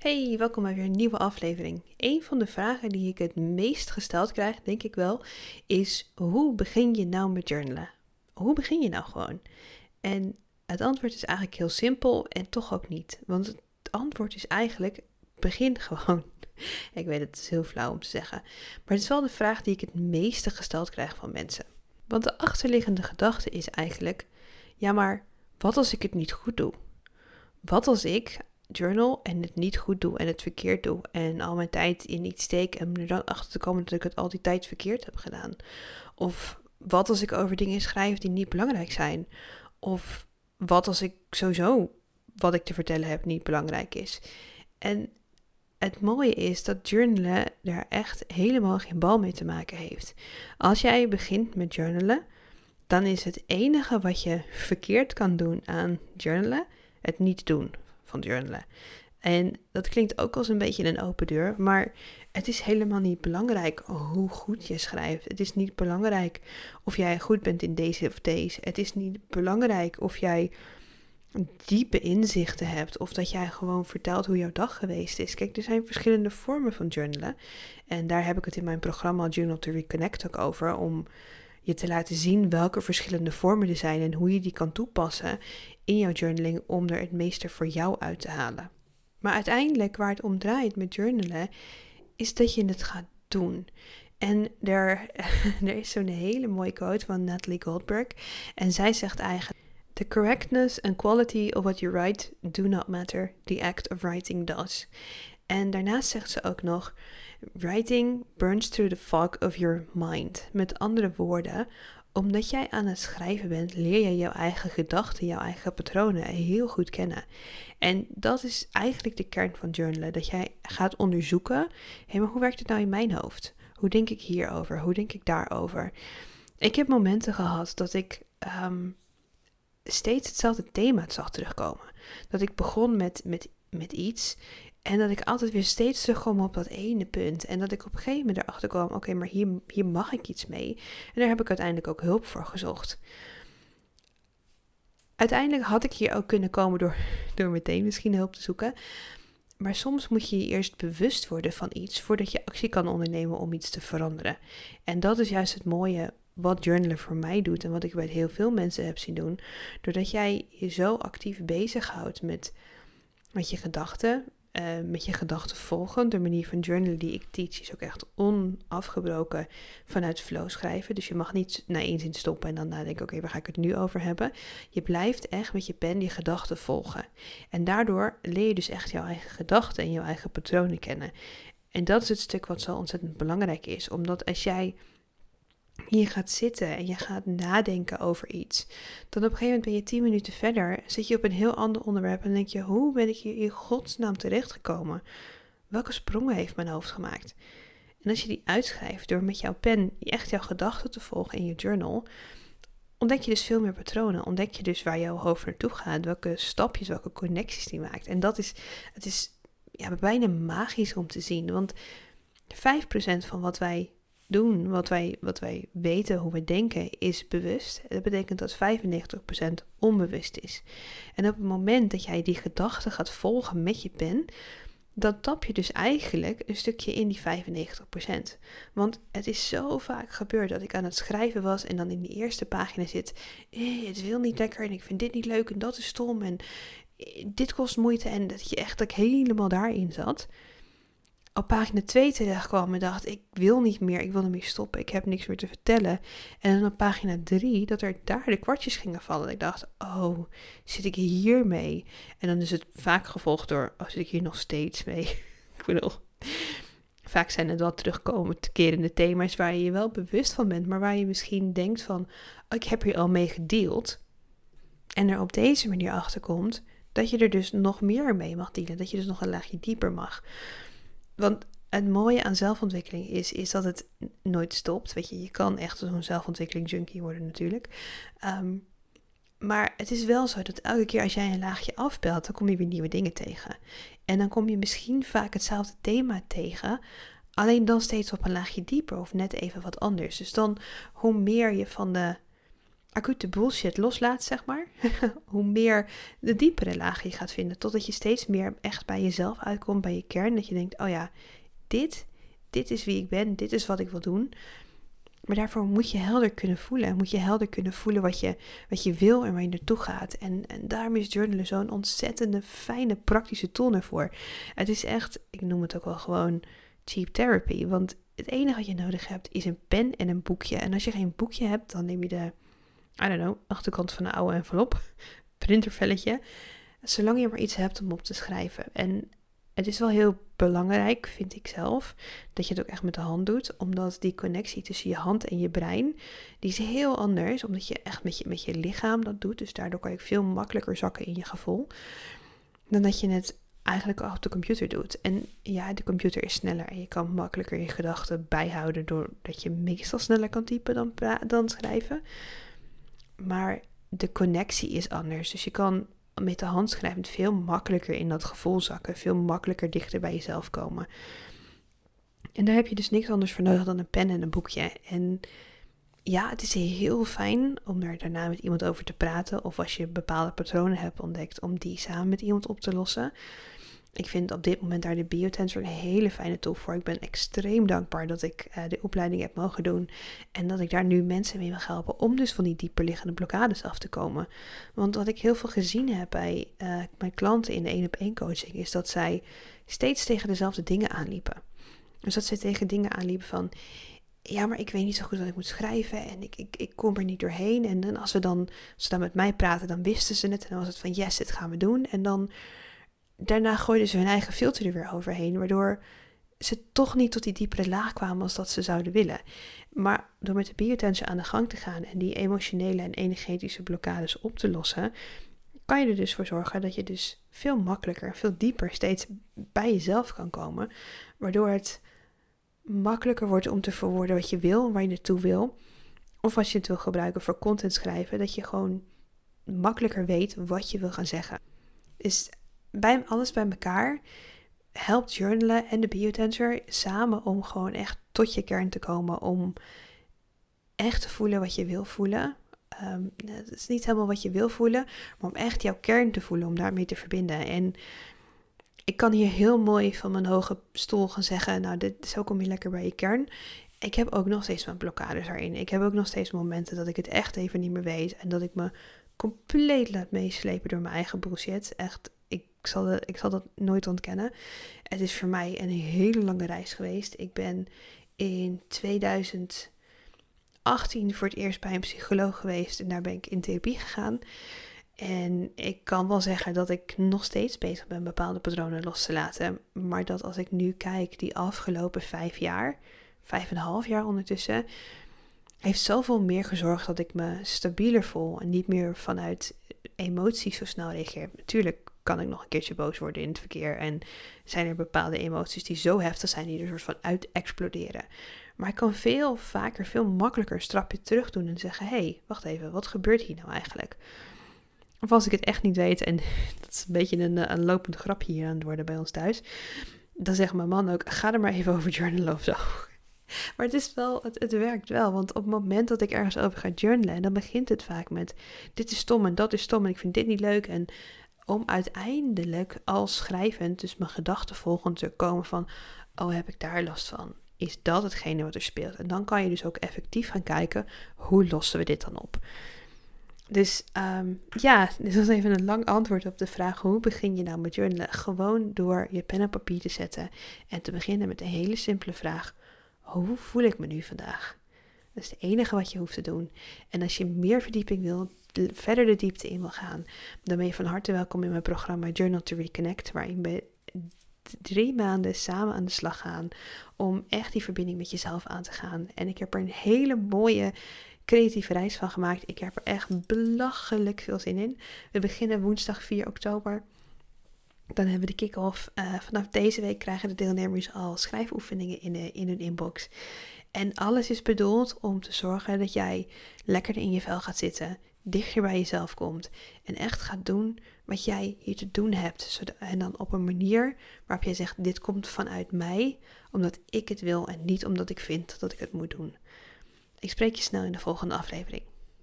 Hey, welkom bij weer een nieuwe aflevering. Een van de vragen die ik het meest gesteld krijg, denk ik wel, is hoe begin je nou met journalen? Hoe begin je nou gewoon? En het antwoord is eigenlijk heel simpel en toch ook niet. Want het antwoord is eigenlijk begin gewoon. Ik weet het is heel flauw om te zeggen, maar het is wel de vraag die ik het meeste gesteld krijg van mensen. Want de achterliggende gedachte is eigenlijk: ja, maar wat als ik het niet goed doe? Wat als ik journal en het niet goed doe en het verkeerd doe en al mijn tijd in iets steek en er dan achter te komen dat ik het al die tijd verkeerd heb gedaan? Of wat als ik over dingen schrijf die niet belangrijk zijn? Of wat als ik sowieso wat ik te vertellen heb niet belangrijk is? En het mooie is dat journalen daar echt helemaal geen bal mee te maken heeft. Als jij begint met journalen, dan is het enige wat je verkeerd kan doen aan journalen het niet doen van journalen. En dat klinkt ook als een beetje een open deur, maar het is helemaal niet belangrijk hoe goed je schrijft. Het is niet belangrijk of jij goed bent in deze of deze. Het is niet belangrijk of jij diepe inzichten hebt of dat jij gewoon vertelt hoe jouw dag geweest is. Kijk, er zijn verschillende vormen van journalen en daar heb ik het in mijn programma Journal to Reconnect ook over om je te laten zien welke verschillende vormen er zijn en hoe je die kan toepassen in jouw journaling om er het meeste voor jou uit te halen. Maar uiteindelijk waar het om draait met journalen is dat je het gaat doen. En er, er is zo'n hele mooie quote van Natalie Goldberg en zij zegt eigenlijk The correctness and quality of what you write do not matter. The act of writing does. En daarnaast zegt ze ook nog: Writing burns through the fog of your mind. Met andere woorden, omdat jij aan het schrijven bent, leer je jouw eigen gedachten, jouw eigen patronen heel goed kennen. En dat is eigenlijk de kern van journalen. Dat jij gaat onderzoeken, hé, maar hoe werkt het nou in mijn hoofd? Hoe denk ik hierover? Hoe denk ik daarover? Ik heb momenten gehad dat ik ehm, steeds hetzelfde thema zag terugkomen. Dat ik begon met, met, met iets en dat ik altijd weer steeds terugkwam op dat ene punt. En dat ik op een gegeven moment erachter kwam: oké, maar hier, hier mag ik iets mee. En daar heb ik uiteindelijk ook hulp voor gezocht. Uiteindelijk had ik hier ook kunnen komen door, door meteen misschien hulp te zoeken. Maar soms moet je je eerst bewust worden van iets voordat je actie kan ondernemen om iets te veranderen. En dat is juist het mooie wat journalen voor mij doet en wat ik bij heel veel mensen heb zien doen. Doordat jij je zo actief bezighoudt met, met je gedachten, uh, met je gedachten volgen. De manier van journalen die ik teach is ook echt onafgebroken vanuit flow schrijven. Dus je mag niet na één zin stoppen en dan nadenken, oké, waar ga ik het nu over hebben? Je blijft echt met je pen je gedachten volgen. En daardoor leer je dus echt jouw eigen gedachten en jouw eigen patronen kennen. En dat is het stuk wat zo ontzettend belangrijk is. Omdat als jij je gaat zitten en je gaat nadenken over iets, dan op een gegeven moment ben je tien minuten verder, zit je op een heel ander onderwerp en denk je, hoe ben ik hier in godsnaam terechtgekomen? Welke sprongen heeft mijn hoofd gemaakt? En als je die uitschrijft door met jouw pen echt jouw gedachten te volgen in je journal, ontdek je dus veel meer patronen. Ontdek je dus waar jouw hoofd naartoe gaat, welke stapjes, welke connecties die maakt. En dat is, het is ja, bijna magisch om te zien, want 5% van wat wij doen, wat wij, wat wij weten, hoe we denken, is bewust. Dat betekent dat 95% onbewust is. En op het moment dat jij die gedachten gaat volgen met je pen, dan tap je dus eigenlijk een stukje in die 95%. Want het is zo vaak gebeurd dat ik aan het schrijven was en dan in die eerste pagina zit: eh, het wil niet lekker en ik vind dit niet leuk en dat is stom en eh, dit kost moeite en dat je echt dat helemaal daarin zat op pagina 2 terecht kwam en dacht: ik wil niet meer, ik wil ermee stoppen, ik heb niks meer te vertellen. En dan op pagina 3 dat er daar de kwartjes gingen vallen. Ik dacht: oh, zit ik hier mee? En dan is het vaak gevolgd door: oh, zit ik hier nog steeds mee? ik bedoel. Vaak zijn het wel terugkomend thema's waar je je wel bewust van bent, maar waar je misschien denkt van, oh, ik heb hier al mee gedeeld. En er op deze manier achter komt dat je er dus nog meer mee mag dealen, dat je dus nog een laagje dieper mag. Want het mooie aan zelfontwikkeling is, is dat het nooit stopt. Weet je, je kan echt zo'n zelfontwikkeling junkie worden natuurlijk. Ehm, maar het is wel zo dat elke keer als jij een laagje afbelt, dan kom je weer nieuwe dingen tegen. En dan kom je misschien vaak hetzelfde thema tegen, alleen dan steeds op een laagje dieper of net even wat anders. Dus dan hoe meer je van de acute bullshit loslaat, zeg maar, hoe meer de diepere lagen je gaat vinden. Totdat je steeds meer echt bij jezelf uitkomt, bij je kern. Dat je denkt, oh ja, dit, dit is wie ik ben, dit is wat ik wil doen. Maar daarvoor moet je helder kunnen voelen. Moet je helder kunnen voelen wat je, wat je wil en waar je naartoe gaat. En, en daarom is journalen zo'n ontzettende fijne praktische tool ervoor. Het is echt, ik noem het ook wel gewoon cheap therapy. Want het enige wat je nodig hebt is een pen en een boekje. En als je geen boekje hebt, dan neem je de, I don't know, achterkant van een oude envelop, printervelletje. Zolang je maar iets hebt om op te schrijven. En het is wel heel belangrijk, vind ik zelf, dat je het ook echt met de hand doet. Omdat die connectie tussen je hand en je brein, die is heel anders. Omdat je echt met je, met je lichaam dat doet. Dus daardoor kan je veel makkelijker zakken in je gevoel. Dan dat je het eigenlijk op de computer doet. En ja, de computer is sneller en je kan makkelijker je gedachten bijhouden doordat je meestal sneller kan typen dan, dan schrijven. Maar de connectie is anders. Dus je kan met de hand schrijvend veel makkelijker in dat gevoel zakken, veel makkelijker dichter bij jezelf komen. En daar heb je dus niks anders voor nodig dan een pen en een boekje. En ja, het is heel fijn om daar daarna met iemand over te praten. Of als je bepaalde patronen hebt ontdekt, om die samen met iemand op te lossen. Ik vind op dit moment daar de Biotensor een hele fijne tool voor. Ik ben extreem dankbaar dat ik uh, de opleiding heb mogen doen. En dat ik daar nu mensen mee mag helpen om dus van die dieperliggende blokkades af te komen. Want wat ik heel veel gezien heb bij uh, mijn klanten in de 1 op 1 coaching, is dat zij steeds tegen dezelfde dingen aanliepen. Dus dat ze tegen dingen aanliepen van, ja, maar ik weet niet zo goed wat ik moet schrijven en ik, ik, ik kom er niet doorheen. En dan als, we dan, als ze dan met mij praten, dan wisten ze het en dan was het van, yes, dit gaan we doen. En dan daarna gooiden ze hun eigen filter er weer overheen, waardoor ze toch niet tot die diepere laag kwamen als dat ze zouden willen. Maar door met de biotensie aan de gang te gaan en die emotionele en energetische blokkades op te lossen, kan je er dus voor zorgen dat je dus veel makkelijker, veel dieper steeds bij jezelf kan komen, waardoor het makkelijker wordt om te verwoorden wat je wil, waar je naartoe wil. Of als je het wil gebruiken voor content schrijven, dat je gewoon makkelijker weet wat je wil gaan zeggen. Dus bij alles bij elkaar helpt journalen en de biotensor samen om gewoon echt tot je kern te komen. Om echt te voelen wat je wil voelen. Um, het is niet helemaal wat je wil voelen, maar om echt jouw kern te voelen, om daarmee te verbinden. En ik kan hier heel mooi van mijn hoge stoel gaan zeggen, nou, dit, zo kom je lekker bij je kern. Ik heb ook nog steeds mijn blokkades daarin. Ik heb ook nog steeds momenten dat ik het echt even niet meer weet en dat ik me compleet laat meeslepen door mijn eigen bullshit. Echt ik zal, ik zal dat nooit ontkennen. Het is voor mij een hele lange reis geweest. Ik ben in 2018 voor het eerst bij een psycholoog geweest en daar ben ik in therapie gegaan. En ik kan wel zeggen dat ik nog steeds bezig ben bepaalde patronen los te laten. Maar dat als ik nu kijk, die afgelopen vijf jaar, vijf en een half jaar ondertussen, heeft zoveel meer gezorgd dat ik me stabieler voel en niet meer vanuit emoties zo snel reageer. Natuurlijk kan ik nog een keertje boos worden in het verkeer. En zijn er bepaalde emoties die zo heftig zijn, die er soort van uit exploderen. Maar ik kan veel vaker, veel makkelijker een stapje terug doen en zeggen: hé, hey, wacht even, wat gebeurt hier nou eigenlijk? Of als ik het echt niet weet, en dat is een beetje een, eh, een lopend grapje hier aan het worden bij ons thuis, dan zegt mijn man ook: ga er maar even over journalen of zo. Maar het is wel, het, het werkt wel. Want op het moment dat ik ergens over ga journalen, dan begint het vaak met: dit is stom en dat is stom en ik vind dit niet leuk. En om uiteindelijk als schrijvend, dus mijn gedachten volgend te komen van, oh heb ik daar last van? Is dat hetgene wat er speelt? En dan kan je dus ook effectief gaan kijken, hoe lossen we dit dan op? Dus um, ja, dit was even een lang antwoord op de vraag hoe begin je nou met journalen? Gewoon door je pen en papier te zetten en te beginnen met een hele simpele vraag. Hoe voel ik me nu vandaag? Dat is het enige wat je hoeft te doen. En als je meer verdieping wil, verder de diepte in wil gaan, dan ben je van harte welkom in mijn programma Journal to Reconnect, waarin we drie maanden samen aan de slag gaan om echt die verbinding met jezelf aan te gaan. En ik heb er een hele mooie creatieve reis van gemaakt. Ik heb er echt belachelijk veel zin in. We beginnen woensdag 4 oktober. Dan hebben we de kick-off. Uh, vanaf deze week krijgen de deelnemers al schrijfoefeningen in, in hun inbox. En alles is bedoeld om te zorgen dat jij lekker in je vel gaat zitten, dichter bij jezelf komt en echt gaat doen wat jij hier te doen hebt. En dan op een manier waarop jij zegt: Dit komt vanuit mij, omdat ik het wil en niet omdat ik vind dat ik het moet doen. Ik spreek je snel in de volgende aflevering.